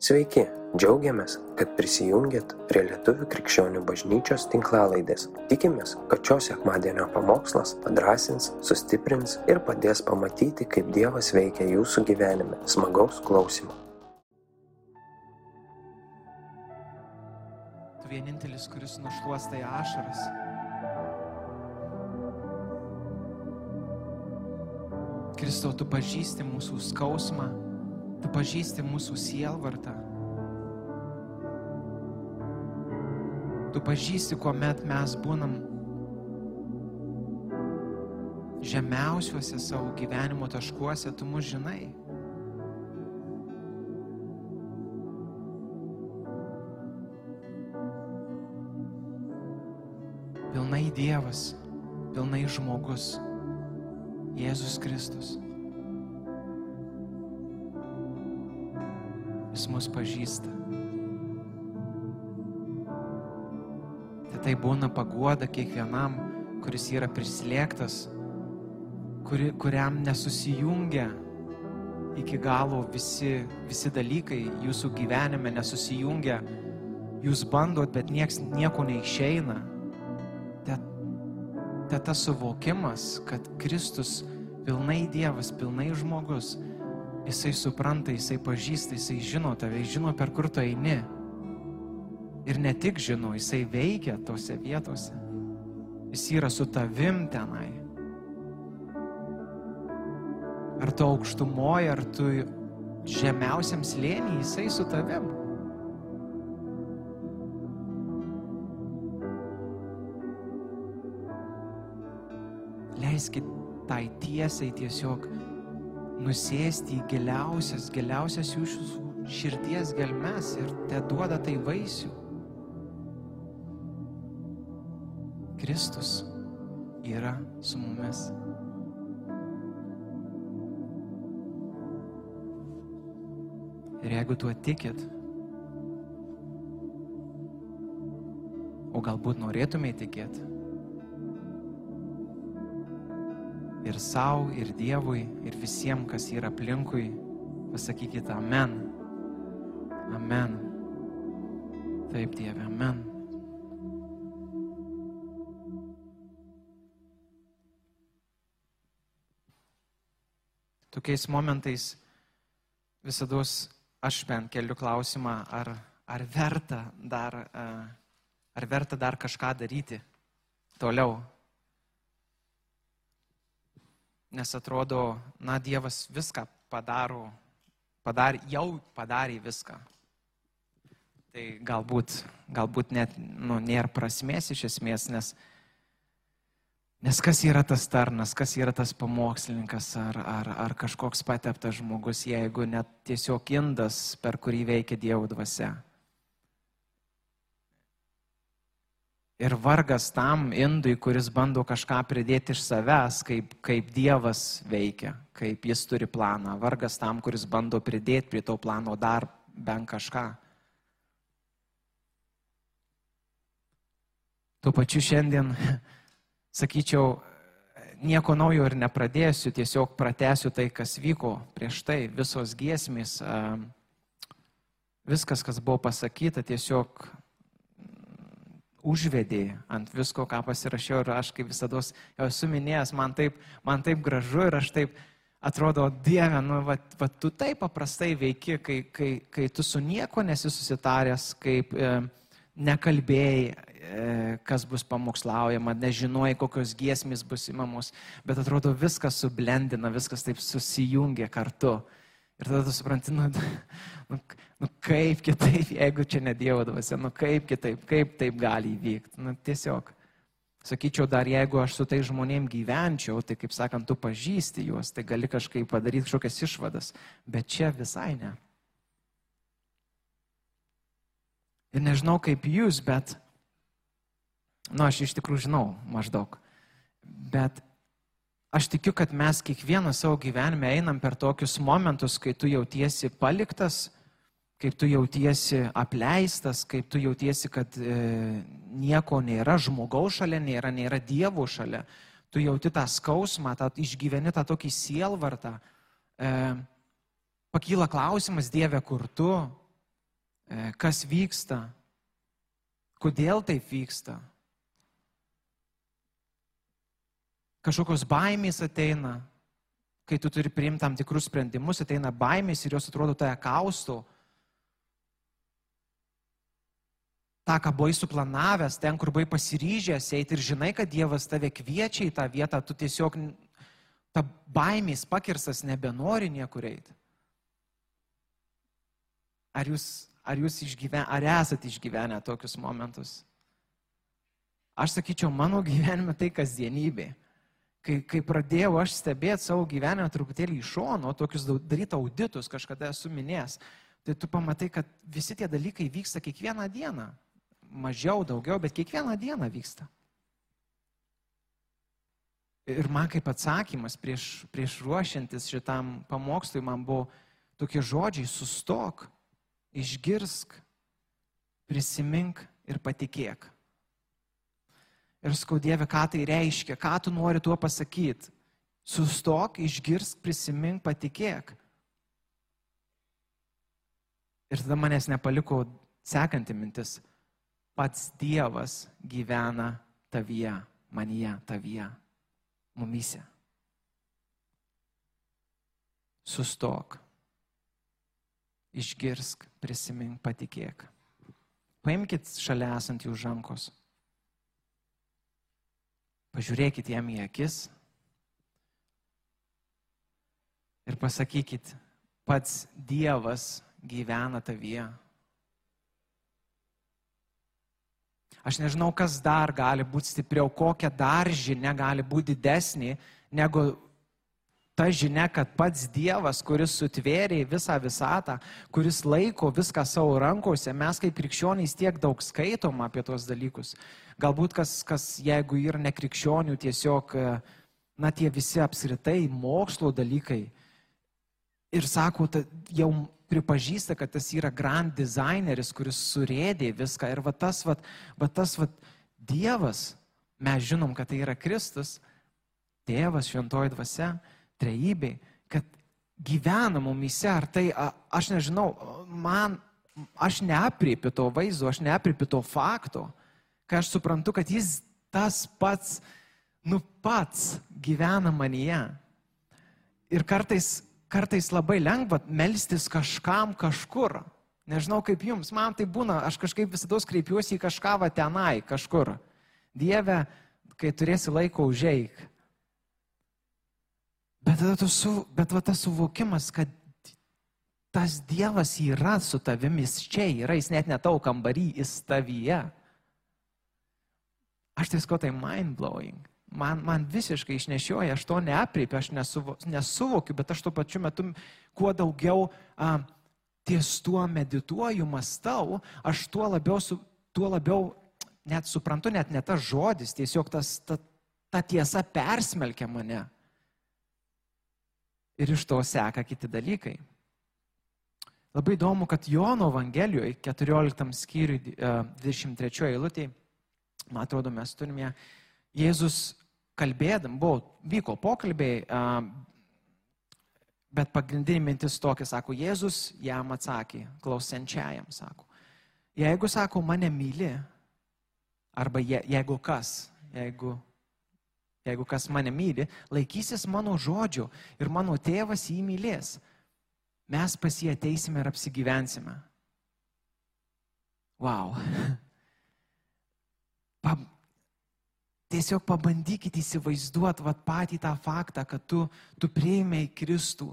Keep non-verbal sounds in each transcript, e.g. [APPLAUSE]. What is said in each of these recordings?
Sveiki, džiaugiamės, kad prisijungiat prie Lietuvų krikščionių bažnyčios tinklalaidės. Tikimės, kad šios sekmadienio pamokslas padrasins, sustiprins ir padės pamatyti, kaip Dievas veikia jūsų gyvenime. Smagaus klausimų. Tu vienintelis, kuris nušluostai ašaras. Kristau, tu pažįsti mūsų skausmą, tu pažįsti mūsų sielvartą. Tu pažįsti, kuomet mes būnam žemiausiuose savo gyvenimo taškuose, tu mus žinai. Pilnai Dievas, pilnai žmogus, Jėzus Kristus. Jis mus pažįsta. Tai tai būna paguoda kiekvienam, kuris yra prislėgtas, kuri, kuriam nesusijungia iki galo visi, visi dalykai jūsų gyvenime, nesusijungia. Jūs bandot, bet nieks, nieko neišeina. Tai, tas suvokimas, kad Kristus pilnai Dievas, pilnai žmogus, jisai supranta, jisai pažįsta, jisai žino tave, jis žino, per kur tu eini. Ir ne tik žino, jisai veikia tose vietose. Jis yra su tavim tenai. Ar tu aukštumoje, ar tu žemiausiam slėnį, jisai su tavim. Leiskit tai tiesiai tiesiog nusėsti į giliausias, giliausias jūsų širdies gelmes ir te duoda tai vaisių. Kristus yra su mumis. Ir jeigu tuo tikit, o galbūt norėtumėte tikėti, ir savo, ir Dievui, ir visiems, kas yra aplinkui, pasakykite Amen. Amen. Taip, Dieve, Amen. Tokiais momentais visada aš bent keliu klausimą, ar, ar, verta dar, ar verta dar kažką daryti toliau. Nes atrodo, na, Dievas viską padaro, padar, jau padarė viską. Tai galbūt, galbūt net nu, nėra prasmės iš esmės, nes, nes kas yra tas tarnas, kas yra tas pamokslininkas ar, ar, ar kažkoks pateptas žmogus, jeigu net tiesiog indas, per kurį veikia Dievo dvasia. Ir vargas tam indui, kuris bando kažką pridėti iš savęs, kaip, kaip Dievas veikia, kaip jis turi planą. Vargas tam, kuris bando pridėti prie to plano dar bent kažką. Tuo pačiu šiandien, [LAUGHS] sakyčiau, nieko naujo ir nepradėsiu, tiesiog pratęsiu tai, kas vyko prieš tai, visos giesmės, viskas, kas buvo pasakyta, tiesiog užvedė ant visko, ką pasirašiau ir aš kaip visada jau esu minėjęs, man taip, man taip gražu ir aš taip atrodo, Dieve, nu, va, va, tu taip paprastai veiki, kai, kai, kai tu su nieko nesi susitaręs, kaip e, nekalbėjai, e, kas bus pamokslaujama, nežinojai, kokios giesmės bus įmamos, bet atrodo viskas sublendina, viskas taip susijungia kartu. Ir tada tu supranti, nu, [LAUGHS] nu, nu kaip kitaip, jeigu čia ne Dievo dvasia, nu kaip kitaip, kaip taip gali įvykti. Nu, tiesiog, sakyčiau, dar jeigu aš su tai žmonėm gyvenčiau, tai kaip sakant, tu pažįsti juos, tai gali kažkaip padaryti kažkokias išvadas, bet čia visai ne. Ir nežinau kaip jūs, bet, nu, aš iš tikrųjų žinau maždaug, bet aš tikiu, kad mes kiekvieną savo gyvenime einam per tokius momentus, kai tu jautiesi paliktas, kaip tu jautiesi apleistas, kaip tu jautiesi, kad e, nieko nėra, žmogaus šalia nėra, nėra dievų šalia. Tu jauti tą skausmą, tą, išgyveni tą tokį sielvartą. E, pakyla klausimas, Dieve, kur tu? e, kas vyksta, kodėl taip vyksta. Kažkokios baimės ateina, kai tu turi priimti tam tikrus sprendimus, ateina baimės ir jos atrodo tave kausto. Ta, ką buvai suplanavęs, ten, kur buvai pasiryžęs eiti ir žinai, kad Dievas tave kviečia į tą vietą, tu tiesiog ta baimės pakirsas nebenori niekur eiti. Ar jūs, ar jūs išgyven, ar esate išgyvenę tokius momentus? Aš sakyčiau, mano gyvenime tai kasdienybė. Kai, kai pradėjau aš stebėti savo gyvenimą truputėlį iš šono, tokius daryti auditus, kažkada esu minėjęs, tai tu pamatai, kad visi tie dalykai vyksta kiekvieną dieną. Mažiau, daugiau, bet kiekvieną dieną vyksta. Ir man kaip atsakymas prieš, prieš ruošiantis šitam pamokslui, man buvo tokie žodžiai, sustok, išgirsk, prisimink ir patikėk. Ir skaudėvi, ką tai reiškia, ką tu nori tuo pasakyti. Sustok, išgirsk, prisimink, patikėk. Ir tada manęs nepaliko sekanti mintis. Pats Dievas gyvena tavyje, manyje, tavyje, mumyse. Sustok, išgirsk, prisimink, patikėk. Paimkite šalia esantį už rankos. Pažiūrėkit jam į akis ir pasakykit, pats Dievas gyvena tavyje. Aš nežinau, kas dar gali būti stipriau, kokia dar žinia gali būti didesnė negu ta žinia, kad pats Dievas, kuris sutvėrė visą visatą, kuris laiko viską savo rankose, mes kaip krikščionys tiek daug skaitom apie tuos dalykus. Galbūt kas, kas jeigu yra nekrikščionių, tiesiog, na, tie visi apskritai mokslo dalykai. Ir sako, jau pripažįsta, kad tas yra grand dizaineris, kuris surėdė viską. Ir va tas, va, va tas, va, Dievas, mes žinom, kad tai yra Kristus, Tėvas, šventoji dvasia, trejybė, kad gyvena mumise, ar tai, aš nežinau, man, aš neapriepiu to vaizdo, aš neapriepiu to fakto, kai aš suprantu, kad jis tas pats, nu pats gyvena manyje. Ir kartais, kartais labai lengva melstis kažkam kažkur. Nežinau kaip jums, man tai būna, aš kažkaip visada kreipiuosi į kažką va tenai, kažkur. Dieve, kai turėsi laiko užeik, Bet, su, bet va tas suvokimas, kad tas Dievas yra su tavimis čia, yra, jis net netau kambarį, jis tavyje. Aš tai sko tai mind blowing. Man, man visiškai išnešioja, aš to neapriepiu, aš nesuvo, nesuvokiu, bet aš tuo pačiu metu kuo daugiau a, ties tuo medituoju, mastau, aš tuo labiau, su, tuo labiau net suprantu, net ne tas žodis, tiesiog tas, ta, ta tiesa persmelkia mane ir iš to seka kiti dalykai. Labai įdomu, kad Jono Evangelijoje 14 skyriui 23 eilutėje, man atrodo, mes turime, Jėzus kalbėdam, buvo, vyko pokalbiai, bet pagrindinė mintis tokia, sako, Jėzus jam atsakė, klausiančiajam, sako, jeigu, sako, mane myli, arba je, jeigu kas, jeigu Jeigu kas mane myli, laikysis mano žodžio ir mano tėvas jį mylės. Mes pas jį ateisime ir apsigyvensime. Wow. [LAUGHS] tiesiog pabandykite įsivaizduoti vat, patį tą faktą, kad tu, tu prieimėjai Kristų,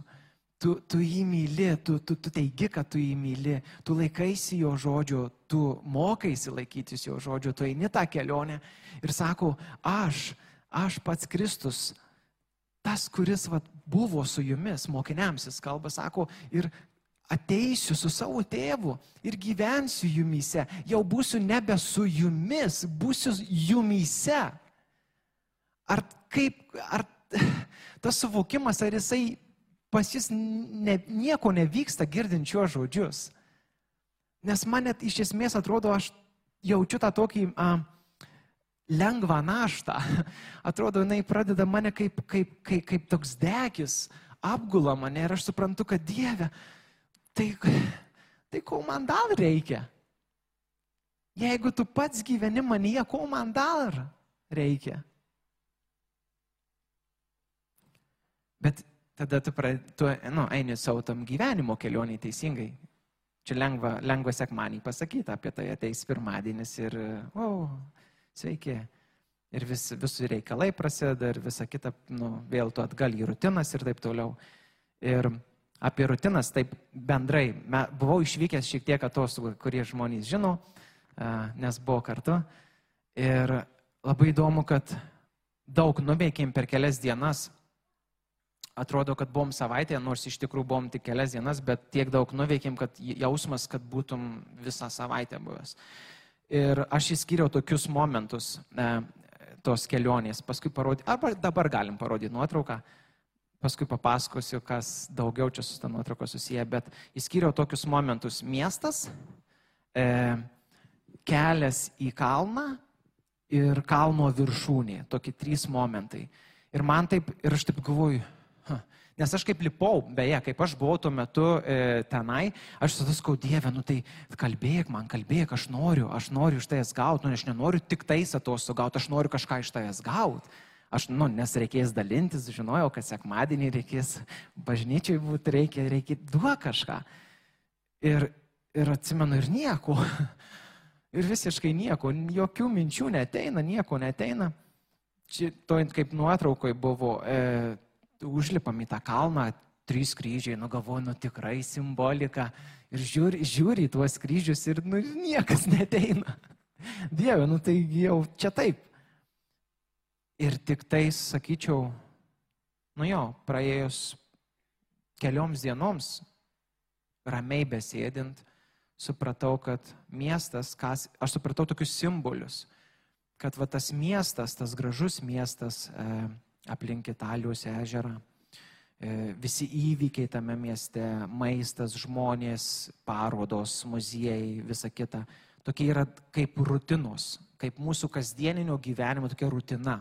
tu, tu jį myli, tu, tu, tu teigi, kad tu jį myli, tu laikaisi jo žodžio, tu mokaisi laikytis jo žodžio, tu eini tą kelionę ir sako, aš aš pats Kristus, tas, kuris vat, buvo su jumis, mokiniams jis kalba, sako, ir ateisiu su savo tėvu ir gyvensiu jumise, jau būsiu nebe su jumis, būsiu jumise. Ar kaip, ar [LAUGHS] tas suvokimas, ar jisai pas jis ne, nieko nevyksta girdint šiuos žodžius? Nes man net iš esmės atrodo, aš jaučiu tą tokį uh, lengvą naštą. [LAUGHS] Atrodo, jinai pradeda mane kaip, kaip, kaip, kaip toks degis, apgula mane ir aš suprantu, kad Dieve, tai tai ko man dar reikia? Jeigu tu pats gyveni manyje, ko man dar reikia? Bet tada tu, pra, tu nu, eini savo tam gyvenimo kelionį teisingai. Čia lengva, lengva sekmanį pasakyti apie tai, ateis pirmadienis ir, oh, sveiki. Ir vis, visi reikalai prasideda ir visa kita, nu, vėl tu atgal į rutinas ir taip toliau. Ir apie rutinas, taip bendrai, me, buvau išvykęs šiek tiek atostogų, kurie žmonės žino, nes buvo kartu. Ir labai įdomu, kad daug nuveikėm per kelias dienas. Atrodo, kad buvom savaitėje, nors iš tikrųjų buvom tik kelias dienas, bet tiek daug nuveikėm, kad jausmas, kad būtum visą savaitę buvęs. Ir aš įskyriau tokius momentus e, tos kelionės, paskui parodyti, arba dabar galim parodyti nuotrauką, paskui papasakosiu, kas daugiau čia su tą nuotrauką susiję, bet įskyriau tokius momentus. Miestas, e, kelias į kalną ir kalno viršūnė. Tokie trys momentai. Ir man taip, ir aš taip galvoju, nes aš kaip lipau, beje, kaip aš buvau tuo metu e, tenai, aš tada skau dievę, nu tai kalbėk man, kalbėk, aš noriu, aš noriu iš tavęs gauti, nu aš nenoriu tik tais atostogų gauti, aš noriu kažką iš tavęs gauti. Aš, nu, nes reikės dalintis, žinojau, kad sekmadienį reikės bažnyčiai būti, reikia, reikia duoti kažką. Ir, ir atsimenu, ir nieko. Ir visiškai nieko, jokių minčių neteina, nieko neteina. Čia to kaip nuotraukoje buvo, e, užlipam į tą kalną, trys kryžiai, nu galvoju, nu tikrai simbolika. Ir žiūri, žiūri į tuos kryžius ir nu, niekas [LAUGHS] neteina. Dieve, nu tai jau čia taip. Ir tik tai, sakyčiau, nu jo, praėjus kelioms dienoms, ramiai besėdint, supratau, kad miestas, kas, aš supratau tokius simbolius, kad va tas miestas, tas gražus miestas e, aplink Italijos ežerą, e, visi įvykiai tame mieste, maistas, žmonės, parodos, muziejai, visa kita, tokie yra kaip rutinos, kaip mūsų kasdieninio gyvenimo tokia rutina.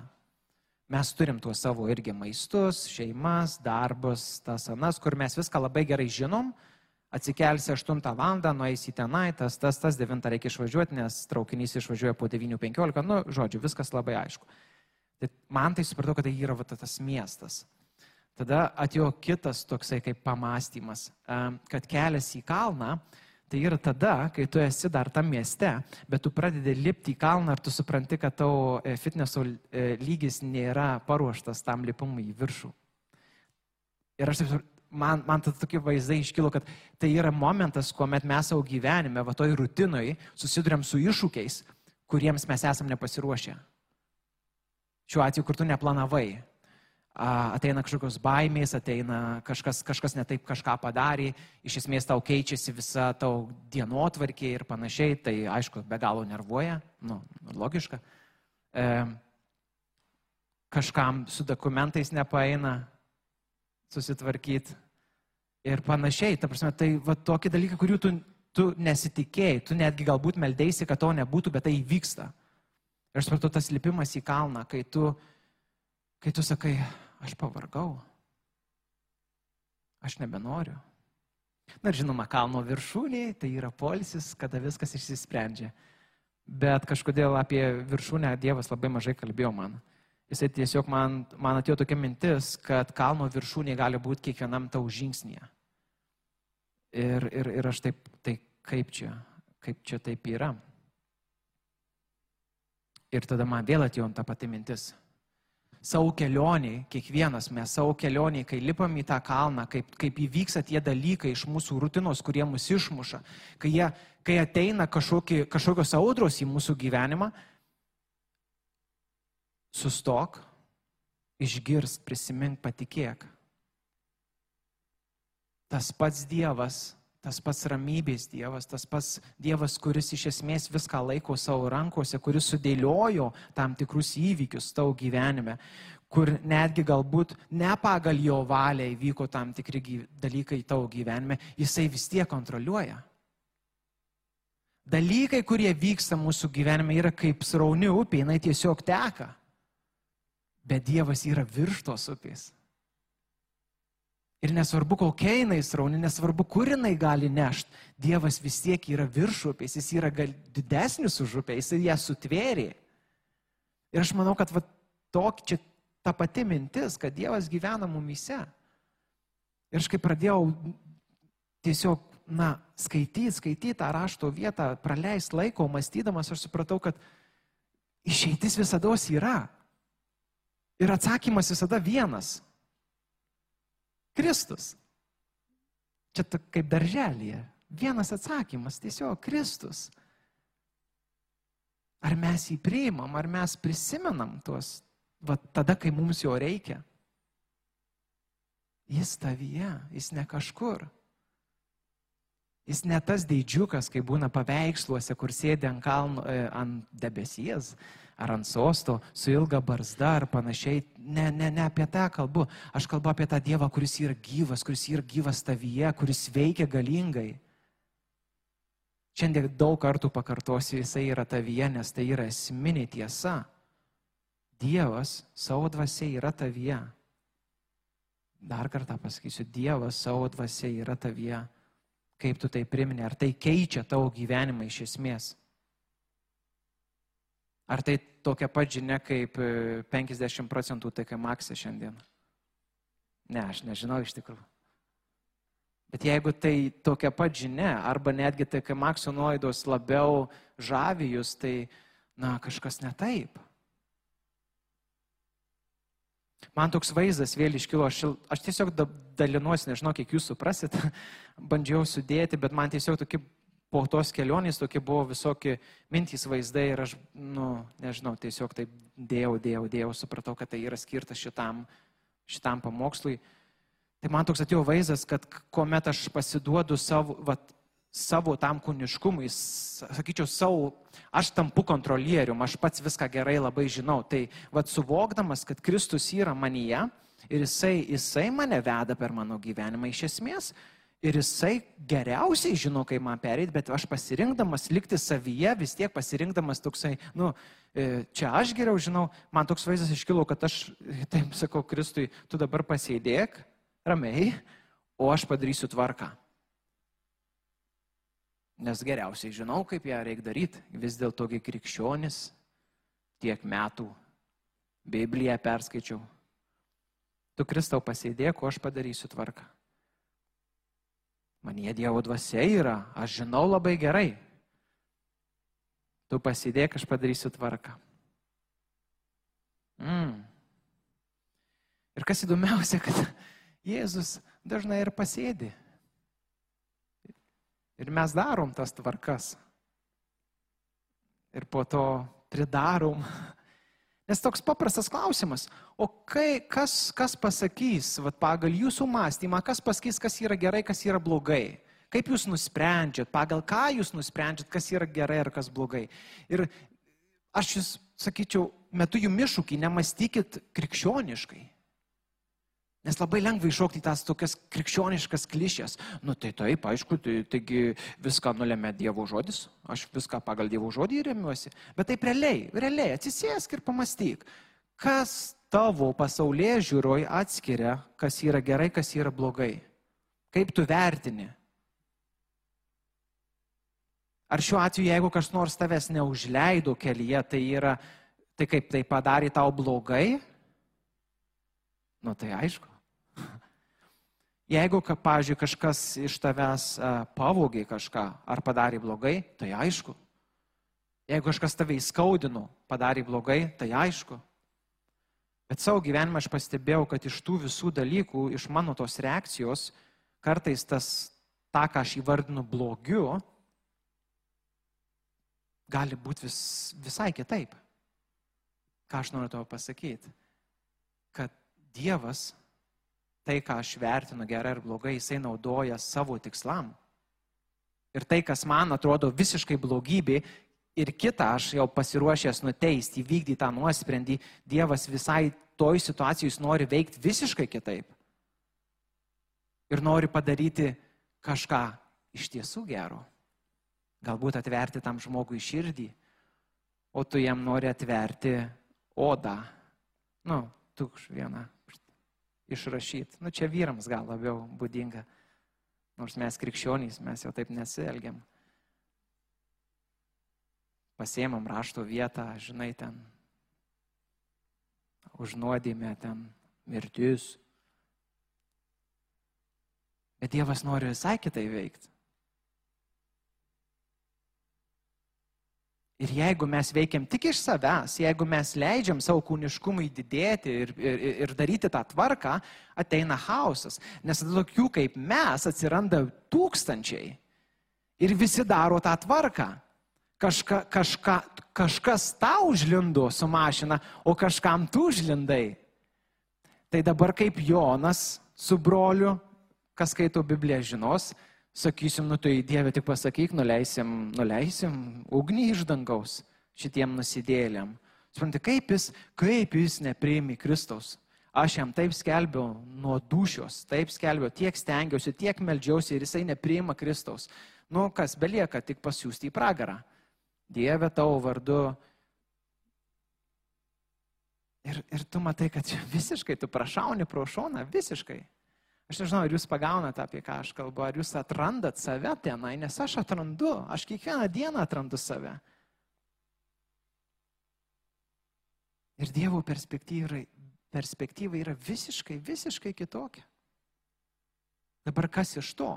Mes turim tuos savo irgi maistus, šeimas, darbus, tas anas, kur mes viską labai gerai žinom, atsikelsi 8 val. nueisi tenai, tas, tas, tas 9 reikia išvažiuoti, nes traukinys išvažiuoja po 9.15, nu, žodžiu, viskas labai aišku. Tai man tai supratau, kad tai yra va, tas miestas. Tada atėjo kitas toksai kaip pamastymas, kad kelias į kalną, tai yra tada, kai tu esi dar tam mieste, bet tu pradedi lipti į kalną ir tu supranti, kad tavo e, fitneso e, lygis nėra paruoštas tam lipimui į viršų. Ir aš taip man, man tas tokie vaizdai iškilo, kad tai yra momentas, kuomet mes savo gyvenime, va toj rutinoj, susidurėm su iššūkiais, kuriems mes esam nepasiruošę. Šiuo atveju, kur tu neplanavai. Ateina kažkokios baimės, ateina kažkas, kažkas netaip kažką padarė, iš esmės tau keičiasi visa tau dienotvarkė ir panašiai, tai aišku, be galo nervuoja, nu, logiška. E, kažkam su dokumentais nepaeina susitvarkyti, ir panašiai. Ta prasme, tai va tokie dalykai, kurių tu, tu nesitikėjai, tu netgi galbūt meldėsi, kad to nebūtų, bet tai įvyksta. Ir aš supratau, tas lipimas į kalną, kai tu, kai tu sakai, aš pavargau, aš nebenoriu. Na ir žinoma, kalno viršūnė tai yra polisis, kada viskas išsisprendžia. Bet kažkodėl apie viršūnę Dievas labai mažai kalbėjo man. Jisai tiesiog man, man atėjo tokia mintis, kad kalno viršūnė gali būti kiekvienam tau žingsnėje. Ir, ir, ir aš taip, tai kaip čia, kaip čia taip yra. Ir tada man vėl atėjo ta pati mintis. Savo kelionį, kiekvienas mes savo kelionį, kai lipam į tą kalną, kaip, kaip įvyksta tie dalykai iš mūsų rutinos, kurie mus išmuša, kai, jie, kai ateina kažkokie, kažkokios audros į mūsų gyvenimą, sustok, išgirsk, prisimink, patikėk tas pats Dievas, tas pats ramybės Dievas, tas pats Dievas, kuris iš esmės viską laiko savo rankose, kuris sudėliojo tam tikrus įvykius tavo gyvenime, kur netgi galbūt ne pagal jo valią įvyko tam tikri dalykai tavo gyvenime, jisai vis tiek kontroliuoja. Dalykai, kurie vyksta mūsų gyvenime, yra kaip srauni upė, jinai tiesiog teka. Bet Dievas yra virš tos upės. Ir nesvarbu, kokia jinai srauni, nesvarbu, kur jinai gali nešti, Dievas vis tiek yra viršupės, jis yra gal didesnis už upę, jis ją sutvėrė. Ir aš manau, kad va, tok, čia ta pati mintis, kad Dievas gyvena mumise. Ir aš kai pradėjau tiesiog, na, skaityti, skaityti tą rašto vietą, praleisti laiko, mąstydamas, aš supratau, kad išeitis visada yra. Ir atsakymas visada vienas Kristus. Čia kaip darželėje. Vienas atsakymas - tiesiog Kristus. Ar mes jį priimam, ar mes prisimenam tuos, va, tada, kai mums jo reikia. Jis tavyje, jis ne kažkur. Jis ne tas didžiukas, kai būna paveiksluose, kur sėdi ant, kalno, e, ant debesies, ar ant sosto su ilga barzda ar panašiai. Ne, ne, ne apie tą kalbu. Aš kalbu apie tą Dievą, kuris yra gyvas, kuris yra gyvas tavyje, kuris veikia galingai. Šiandien daug kartų pakartosiu, jisai yra tavyje, nes tai yra esminė tiesa. Dievas savo dvasia yra tavyje. Dar kartą pasakysiu, Dievas savo dvasia yra tavyje. Kaip tu tai priminė, ar tai keičia tavo gyvenimą iš esmės? Ar tai tokia pat žinia kaip 50 e, procentų TK Maksė šiandien? Ne, aš nežinau iš tikrųjų. Bet jeigu tai tokia pat žinia, arba netgi TK Makso nuolaidos labiau žavijus, tai, na, kažkas ne taip. Man toks vaizdas vėl iškilo, aš, aš tiesiog dalinuosi, nežinau, kiek jūs suprasit, [LAUGHS] bandžiau sudėti, bet man tiesiog tokie po tos kelionės tokie buvo visokie mintys, vaizdai ir aš, nu, nežinau, tiesiog taip dėjau, dėjau, dėjau, supratau, kad tai yra skirtas šitam, šitam pamokslui. Tai man toks atėjo vaizdas, kad kuomet aš pasiduodu savo, vat, savo tam kūniškumui, sakyčiau, savo, aš tampu kontrolierium, aš pats viską gerai labai žinau. Tai vad suvokdamas, kad Kristus yra manyje ir jisai, jisai mane veda per mano gyvenimą iš esmės, Ir jisai geriausiai žino, kaip man perėti, bet aš pasirinkdamas likti savyje, vis tiek pasirinkdamas toksai, nu, e, čia aš geriau žinau, man toks vaizdas iškilo, kad aš, taip sakau, Kristui, tu dabar pasėdėk ramiai, o aš padarysiu tvarką. Nes geriausiai žinau, kaip ją reikia daryti. Vis dėlto, kai krikščionis tiek metų Bibliją perskaičiau. Tu Kristau pasėdėk, o aš padarysiu tvarką. Manie Dievo dvasia yra, aš žinau labai gerai. Tu pasidėk, aš padarysiu tvarką. Mm. Ir kas įdomiausia, kad [LAUGHS] Jėzus dažnai ir pasėdi. Ir mes darom tas tvarkas. Ir po to pridarom [LAUGHS] Nes toks paprastas klausimas, o kai, kas, kas pasakys, vat, pagal jūsų mąstymą, kas pasakys, kas yra gerai, kas yra blogai? Kaip jūs nusprendžiat, pagal ką jūs nusprendžiat, kas yra gerai ar kas blogai? Ir aš jūs sakyčiau, metu jų iššūkį, nemastykit krikščioniškai. Nes labai lengva iššokti tas tokias krikščioniškas klišės. Nu tai taip, aišku, tai, taigi viską nulėmė Dievo žodis, aš viską pagal Dievo žodį remiuosi. Bet taip realiai, realiai atsisėsk ir pamastyk, kas tavo pasaulyje žiūroj atskiria, kas yra gerai, kas yra blogai. Kaip tu vertini? Ar šiuo atveju, jeigu kas nors tavęs neužleido kelyje, tai yra, tai kaip tai padarė tau blogai? Nu tai aišku. Jeigu, pavyzdžiui, kažkas iš tavęs pavogė kažką ar padarė blogai, tai aišku. Jeigu kažkas tave įskaudino, padarė blogai, tai aišku. Bet savo gyvenimą aš pastebėjau, kad iš tų visų dalykų, iš mano tos reakcijos, kartais tas, tą, ką aš įvardinu blogiu, gali būti vis, visai kitaip. Ką aš noriu tavo pasakyti? Kad Dievas tai, ką aš vertinu gerai ar blogai, jisai naudoja savo tikslam. Ir tai, kas man atrodo visiškai blogybė, ir kitą aš jau pasiruošęs nuteisti, įvykdyti tą nuosprendį, Dievas visai toj situacijai jis nori veikti visiškai kitaip. Ir nori padaryti kažką iš tiesų gero. Galbūt atverti tam žmogui širdį, o tu jam nori atverti odą. Nu, tu vieną išrašyti. Nu, čia vyrams gal labiau būdinga. Nors mes krikščionys, mes jau taip nesielgiam. Pasėmam rašto vietą, žinai, ten užnuodėmė, ten mirtis. Bet Dievas nori visai kitai veikti. Ir jeigu mes veikiam tik iš savęs, jeigu mes leidžiam savo kūniškumui didėti ir, ir, ir daryti tą tvarką, ateina chaosas. Nes tokių kaip mes atsiranda tūkstančiai. Ir visi daro tą tvarką. Kažka, kažka, kažkas tau užlindo su mašina, o kažkam tu užlindai. Tai dabar kaip Jonas su broliu, kas skaito Bibliją žinos, sakysim, nu tai Dieve tik pasakyk, nuleisim, nuleisim ugnį iš dangaus šitiem nusidėlėm. Suprantate, kaip jis, kaip jis nepriimi Kristaus. Aš jam taip skelbiau nuo dušios, taip skelbiau, tiek stengiausi, tiek meldžiausi ir jisai nepriima Kristaus. Nu, kas belieka, tik pasiūsti į pragarą. Dieve tavo vardu. Ir, ir tu matai, kad [LAUGHS] visiškai tu prašauni pro šoną, visiškai. Aš nežinau, ar jūs pagaunate, apie ką aš kalbu, ar jūs atrandat save tenai, nes aš atrandu, aš kiekvieną dieną atrandu save. Ir Dievo perspektyva, perspektyva yra visiškai, visiškai kitokia. Dabar kas iš to?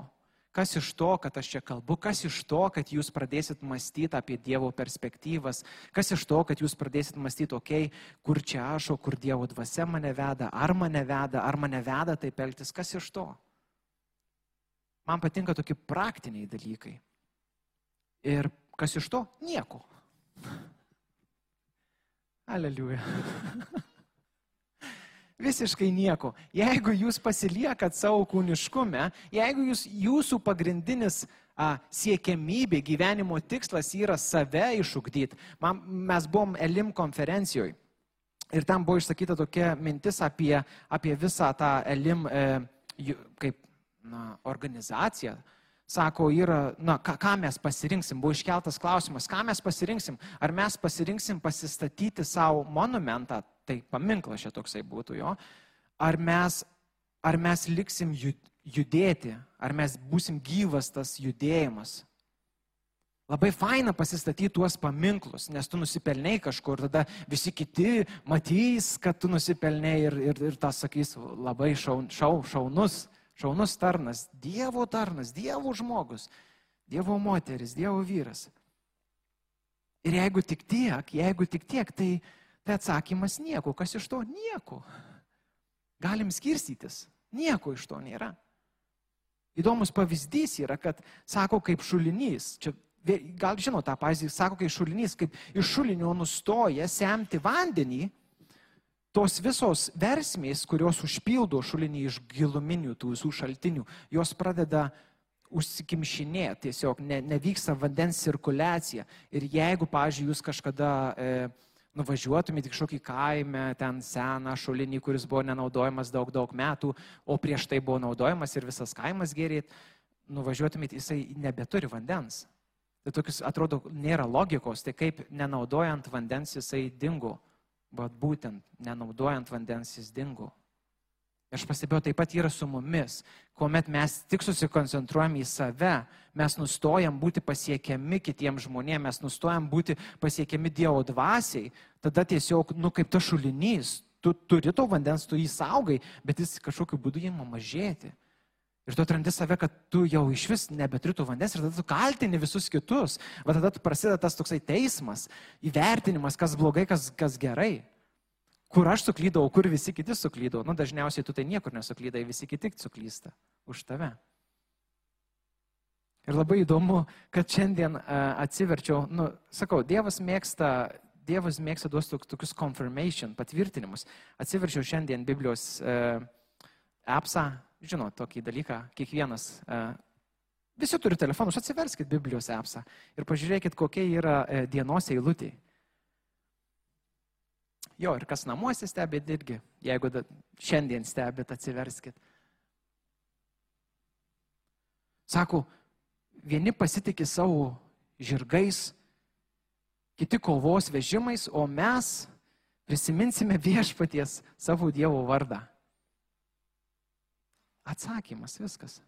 Kas iš to, kad aš čia kalbu, kas iš to, kad jūs pradėsit mąstyti apie Dievo perspektyvas, kas iš to, kad jūs pradėsit mąstyti, okei, okay, kur čia aš, o kur Dievo dvasia mane veda, ar mane veda, ar mane veda taip elgtis, kas iš to. Man patinka tokie praktiniai dalykai. Ir kas iš to? Nieko. [LAUGHS] Aleliuja. [LAUGHS] Visiškai nieko. Jeigu jūs pasiliekat savo kūniškume, jeigu jūs, jūsų pagrindinis a, siekiamybė, gyvenimo tikslas yra save išugdyti. Man, mes buvom Elim konferencijoje ir tam buvo išsakyta tokia mintis apie, apie visą tą Elim e, kaip na, organizaciją. Sako, yra, na, ką, ką mes pasirinksim, buvo iškeltas klausimas, ką mes pasirinksim, ar mes pasirinksim pasistatyti savo monumentą tai paminklas čia toksai būtų jo, ar mes, ar mes liksim judėti, ar mes būsim gyvas tas judėjimas. Labai faina pasistatyti tuos paminklus, nes tu nusipelnei kažkur, tada visi kiti matys, kad tu nusipelnei ir, ir, ir tas sakys labai šaun, šau, šaunus, šaunus tarnas, Dievo tarnas, Dievo žmogus, Dievo moteris, Dievo vyras. Ir jeigu tik tiek, jeigu tik tiek, tai, Tai atsakymas nieko. Kas iš to? Nieko. Galim skirstytis. Nieko iš to nėra. Įdomus pavyzdys yra, kad sako kaip šulinys. Čia gal žinot tą pavyzdį, sako kaip šulinys, kaip iš šulinio nustoja semti vandenį, tos visos versmės, kurios užpildo šulinį iš giluminių tų visų šaltinių, jos pradeda užsikimšinėti, tiesiog ne, nevyksta vandens cirkuliacija. Ir jeigu, pavyzdžiui, jūs kažkada e, nuvažiuotumėte kažkokį kaimę, ten seną šulinį, kuris buvo nenaudojamas daug, daug metų, o prieš tai buvo naudojamas ir visas kaimas gerėt, nuvažiuotumėte, jisai nebeturi vandens. Tai tokius atrodo nėra logikos, tai kaip nenaudojant vandens jisai dingo, bet būtent nenaudojant vandens jis dingo. Aš pastebėjau, taip pat yra su mumis, kuomet mes tik susikoncentruojam į save, mes nustojam būti pasiekiami kitiems žmonėms, mes nustojam būti pasiekiami Dievo dvasiai, tada tiesiog, nu kaip ta šulinys, tu turi to vandens, tu jį saugai, bet jis kažkokiu būdu įma mažėti. Ir tu atrandi save, kad tu jau iš vis nebeturi to vandens ir tada tu kaltini visus kitus. Va tada prasideda tas toksai teismas, įvertinimas, kas blogai, kas, kas gerai kur aš suklydau, kur visi kiti suklydo. Nu, dažniausiai tu tai niekur nesuklydai, visi kiti suklysta už tave. Ir labai įdomu, kad šiandien uh, atsiverčiau, nu, sakau, Dievas mėgsta, Dievas mėgsta duos tokius confirmation, patvirtinimus. Atsiverčiau šiandien Biblijos uh, appsą, žinot, tokį dalyką, kiekvienas. Uh, visi turi telefonus, atsiverskit Biblijos appsą ir pažiūrėkit, kokie yra dienos eilutė. Jo, ir kas namuose stebėt irgi, jeigu da, šiandien stebėt, atsiverskit. Sako, vieni pasitikė savo žirgais, kiti kovos vežimais, o mes prisiminsime viešpaties savo Dievo vardą. Atsakymas viskas.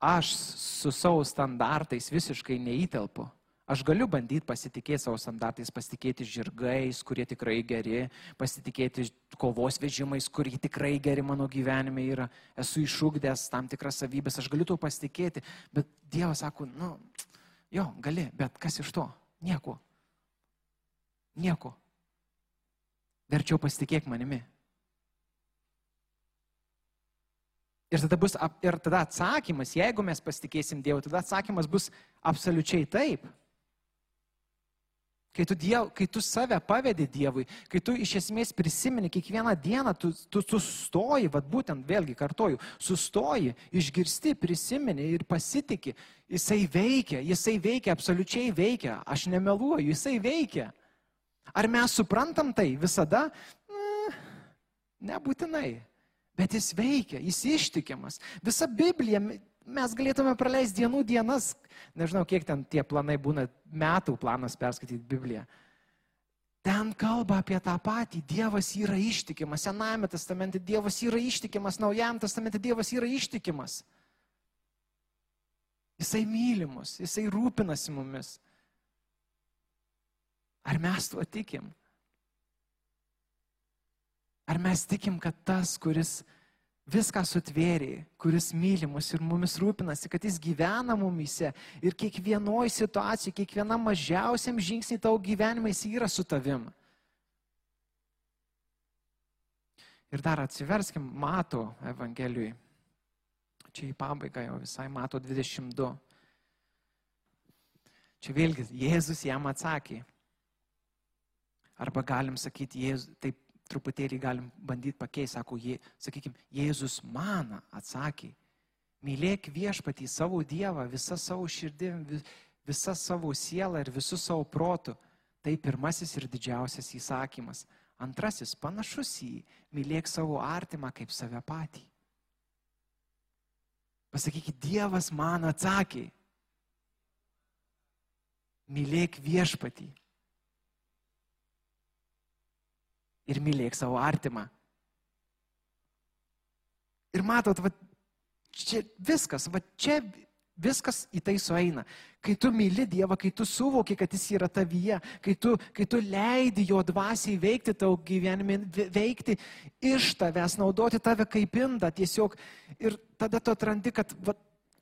Aš su savo standartais visiškai neįtelpu. Aš galiu bandyti pasitikėti savo standartais, pasitikėti žirgais, kurie tikrai geri, pasitikėti kovos vežimais, kurie tikrai geri mano gyvenime yra. Esu išūkdęs tam tikras savybės, aš galiu tuo pasitikėti. Bet Dievas sako, nu, jo, gali, bet kas iš to? Nieko. Nieko. Verčiau pasitikėk manimi. Ir tada, bus, ir tada atsakymas, jeigu mes pasitikėsim Dievu, tada atsakymas bus absoliučiai taip. Kai tu, diev, kai tu save pavedi Dievui, kai tu iš esmės prisimeni kiekvieną dieną, tu, tu sustoji, vad būtent vėlgi kartoju, sustoji, išgirsti, prisimeni ir pasitikė, jisai veikia, jisai veikia, absoliučiai veikia, aš nemeluoju, jisai veikia. Ar mes suprantam tai visada? Nebūtinai. Bet jis veikia, jis ištikimas. Visa Biblija, mes galėtume praleisti dienų dienas, nežinau, kiek ten tie planai būna, metų planas perskaityti Bibliją. Ten kalba apie tą patį. Dievas yra ištikimas. Senajame testamente Dievas yra ištikimas, Naujajame testamente Dievas yra ištikimas. Jisai mylimus, jisai rūpinasi mumis. Ar mes tuo tikim? Ar mes tikim, kad tas, kuris viską sutvėrė, kuris myli mus ir mumis rūpinasi, kad jis gyvena mumise ir kiekvienoje situacijoje, kiekvienam mažiausiam žingsniui tavo gyvenime jis yra su tavim. Ir dar atsiverskim, mato Evangelijui. Čia į pabaigą jau visai mato 22. Čia vėlgi Jėzus jam atsakė. Arba galim sakyti, Jėzus, taip truputėlį galim bandyti pakeisti, sako, jie, sakykime, Jėzus man atsakė, mylėk viešpatį savo Dievą, visą savo širdim, visą savo sielą ir visų savo protų. Tai pirmasis ir didžiausias įsakymas. Antrasis panašus į mylėk savo artimą kaip save patį. Pasakykit, Dievas man atsakė, mylėk viešpatį ir mylėk savo artimą. Ir matot, va, čia viskas, va čia viskas į tai sueina. Kai tu myli Dievą, kai tu suvoki, kad Jis yra tavyje, kai tu, kai tu leidi Jo dvasiai veikti tau gyvenime, veikti iš tavęs, naudoti tave kaip indą tiesiog. Ir tada tu atrandi, kad va,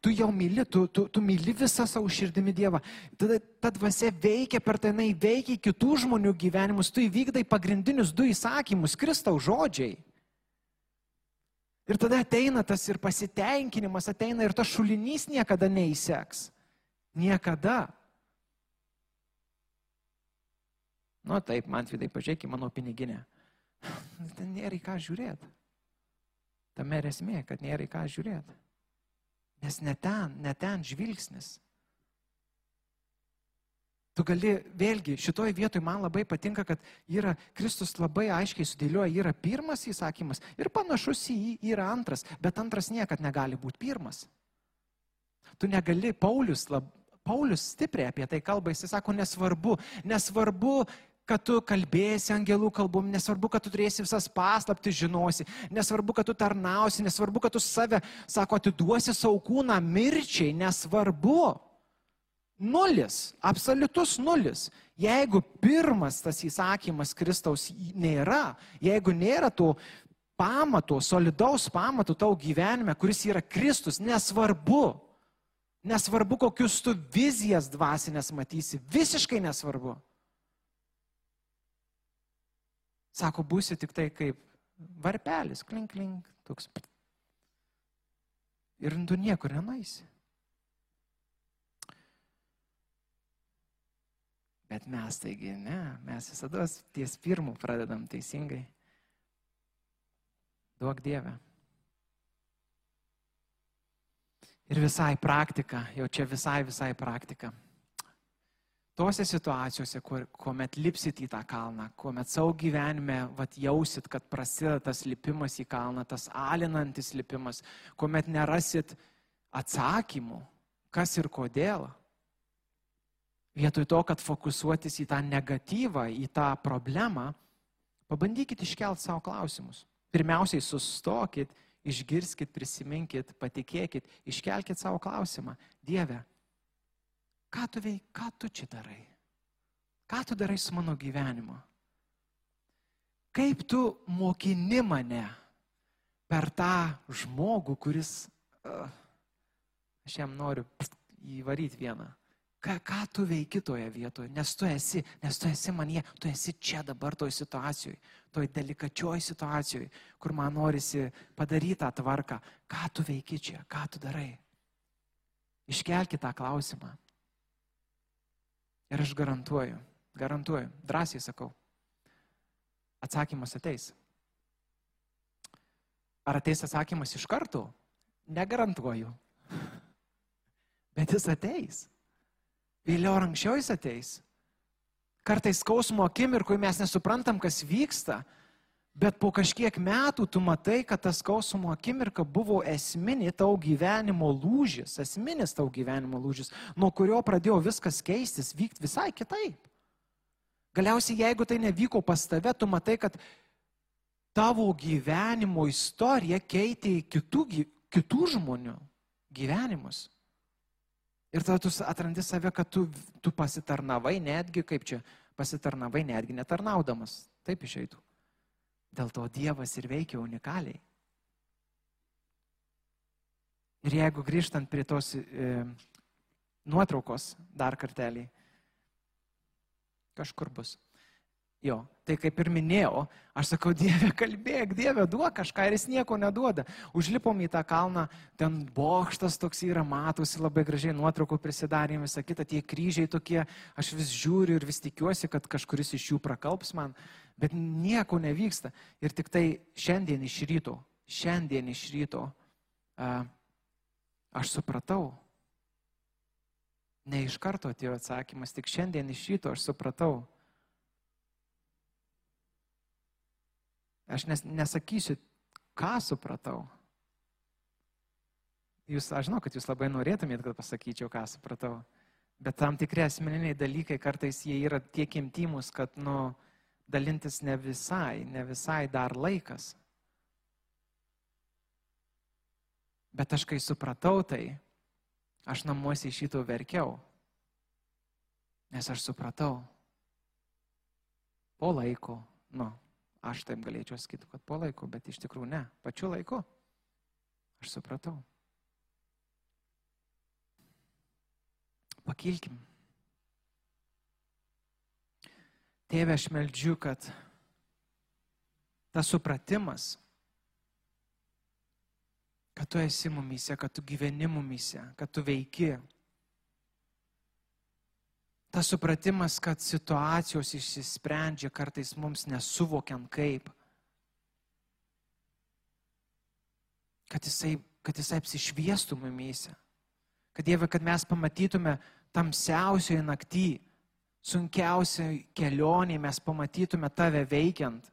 tu jau myli, tu, tu, tu myli visą savo širdimi Dievą. Tada ta dvasia veikia per tai, jinai veikia kitų žmonių gyvenimus, tu įvykdai pagrindinius du įsakymus, Kristaus žodžiai. Ir tada ateina tas ir pasitenkinimas, ateina ir tas šulinys niekada neįseks. Niekada. Nu taip, man vidai, pažiūrėk į mano piniginę. [LAUGHS] Ten nėra į ką žiūrėti. Tame esmė, kad nėra į ką žiūrėti. Nes ne ten, ne ten žvilgsnis. Tu gali, vėlgi, šitoj vietoj man labai patinka, kad yra, Kristus labai aiškiai sudėlioja, yra pirmas įsakymas ir panašus į jį yra antras, bet antras niekad negali būti pirmas. Tu negali, Paulius, lab, Paulius stipriai apie tai kalba, jis sako, nesvarbu, nesvarbu, kad tu kalbėsi angelų kalbom, nesvarbu, kad tu turėsi visas paslaptis žinosi, nesvarbu, kad tu tarnausi, nesvarbu, kad tu save, sako, atiduosi savo kūną mirčiai, nesvarbu. Nulis, absoliutus nulis. Jeigu pirmas tas įsakymas Kristaus nėra, jeigu nėra to pamato, solidaus pamato tau gyvenime, kuris yra Kristus, nesvarbu. Nesvarbu, kokius tu vizijas dvasinės matysi, visiškai nesvarbu. Sako, būsi tik tai kaip varpelis, klink, klink, toks. Ir tu niekur nenaisi. Bet mes taigi, ne, mes visada ties pirmų pradedam teisingai. Duok Dievę. Ir visai praktika, jau čia visai, visai praktika tose situacijose, kur, kuomet lipsit į tą kalną, kuomet savo gyvenime vat, jausit, kad prasideda tas lipimas į kalną, tas alinantis lipimas, kuomet nerasit atsakymų, kas ir kodėl. Vietoj to, kad fokusuotis į tą negatyvą, į tą problemą, pabandykit iškelti savo klausimus. Pirmiausiai sustokit išgirskit, prisiminkit, patikėkit, iškelkit savo klausimą. Dieve, ką tu veik, ką tu čia darai? Ką tu darai su mano gyvenimu? Kaip tu mokini mane per tą žmogų, kuris, uh, aš jam noriu įvaryti vieną. Ką, ką tu veiki toje vietoje, nes tu esi, nes tu esi manie, tu esi čia dabar toj situacijoje, toj delikačioj situacijoje, kur man norisi padaryti tą tvarką. Ką tu veiki čia, ką tu darai? Iškelkite tą klausimą. Ir aš garantuoju, garantuoju, drąsiai sakau, atsakymas ateis. Ar ateis atsakymas iš karto? Negarantuoju. [LAUGHS] Bet jis ateis. Vėliau ar anksčiau jis ateis. Kartais skausmo akimirkoje mes nesuprantam, kas vyksta, bet po kažkiek metų tu matai, kad tas skausmo akimirka buvo esminė tau gyvenimo lūžis, esminis tau gyvenimo lūžis, nuo kurio pradėjo viskas keistis, vykti visai kitaip. Galiausiai, jeigu tai nevyko pas tave, tu matai, kad tavo gyvenimo istorija keitė kitų, kitų žmonių gyvenimus. Ir tada tu atrandi save, kad tu, tu pasitarnavai netgi, kaip čia, pasitarnavai netgi netarnaudamas. Taip išeitų. Dėl to Dievas ir veikia unikaliai. Ir jeigu grįžtant prie tos e, nuotraukos dar kartelį, kažkur bus. Jo, tai kaip ir minėjau, aš sakau, [LAUGHS] Dieve, kalbėk, Dieve, duok kažką ir jis nieko neduoda. Užlipom į tą kalną, ten bokštas toks yra, matosi labai gražiai nuotraukų prisidarėm, visą kitą, tie kryžiai tokie, aš vis žiūriu ir vis tikiuosi, kad kažkuris iš jų prakalps man, bet nieko nevyksta. Ir tik tai šiandien iš ryto, šiandien iš ryto a, aš supratau, ne iš karto atėjo atsakymas, tik šiandien iš ryto aš supratau Aš nes, nesakysiu, ką supratau. Jūs, aš žinau, kad jūs labai norėtumėt, kad pasakyčiau, ką supratau. Bet tam tikri asmeniniai dalykai kartais jie yra tiek intimus, kad, nu, dalintis ne visai, ne visai dar laikas. Bet aš kai supratau tai, aš namuose iš šito verkiau. Nes aš supratau. Po laiko, nu, Aš taip galėčiau sakyti, kad po laiko, bet iš tikrųjų ne, pačiu laiku. Aš supratau. Pakilkim. Tėve, aš meldžiu, kad tas supratimas, kad tu esi mumise, kad tu gyveni mumise, kad tu veiki, tas supratimas, kad situacijos išsisprendžia kartais mums nesuvokiant kaip. Kad jisai, kad jisai apsišviestų mumyse. Kad Dieve, kad mes pamatytume tamsiausioje naktį, sunkiausioje kelionėje mes pamatytume tave veikiant.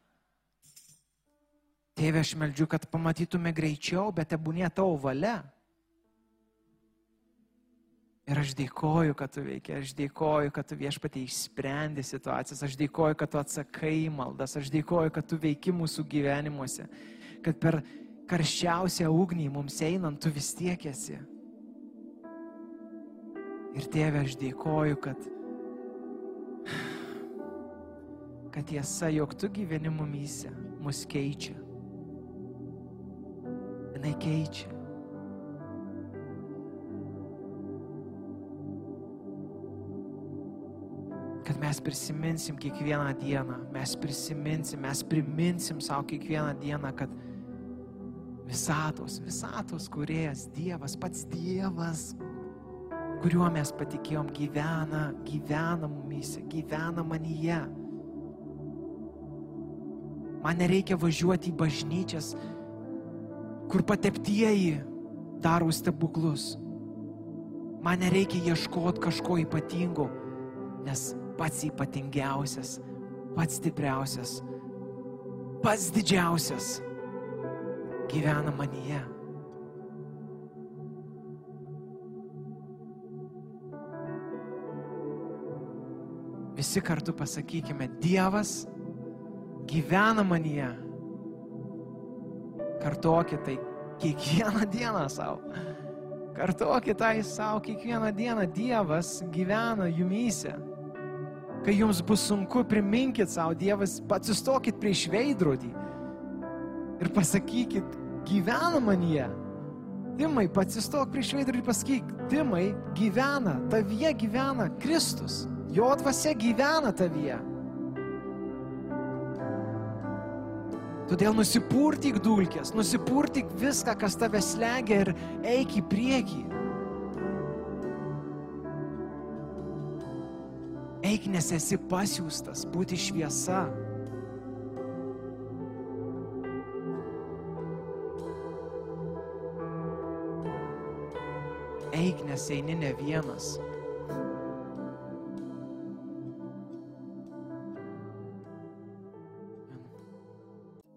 Tėve, aš meldžiu, kad pamatytume greičiau, bet tebūnė tavo valia. Ir aš dėkoju, kad tu veikia, aš dėkoju, kad tu viešpatie išsprendi situacijas, aš dėkoju, kad tu atsakai maldas, aš dėkoju, kad tu veiki mūsų gyvenimuose, kad per karščiausią ugnį mums einant tu vis tiek esi. Ir tėve, aš dėkoju, kad, kad tiesa, jog tu gyveni mumyse, mus keičia. Jis keičia. kad mes prisiminsim kiekvieną dieną, mes prisiminsim, mes priminsim savo kiekvieną dieną, kad visatos, visatos kuriejas Dievas, pats Dievas, kuriuo mes patikėjom, gyvena, gyvena mumise, gyvena manyje. Man nereikia važiuoti į bažnyčias, kur pateptieji daro stebuklus. Man nereikia ieškoti kažko ypatingo, nes pats ypatingiausias, pats stipriausias, pats didžiausias gyvena manyje. Visi kartu pasakykime, Dievas gyvena manyje. Kartokite tai Kiekvieną dieną savo. Kartuokit tai savo kiekvieną dieną. Dievas gyvena jumyse. Kai jums bus sunku, priminkit savo, Dievas, atsistokit prieš veidrodį ir pasakykit, gyvena manyje. Timai, atsistok prieš veidrodį ir pasakyk, Timai, gyvena, tavyje gyvena Kristus, jo dvasia gyvena tavyje. Todėl nusipurtyk dulkės, nusipurtyk viską, kas tave slegia ir eik į priekį. Eik, nes esi pasiūstas būti šviesa. Eik, nes eini ne vienas.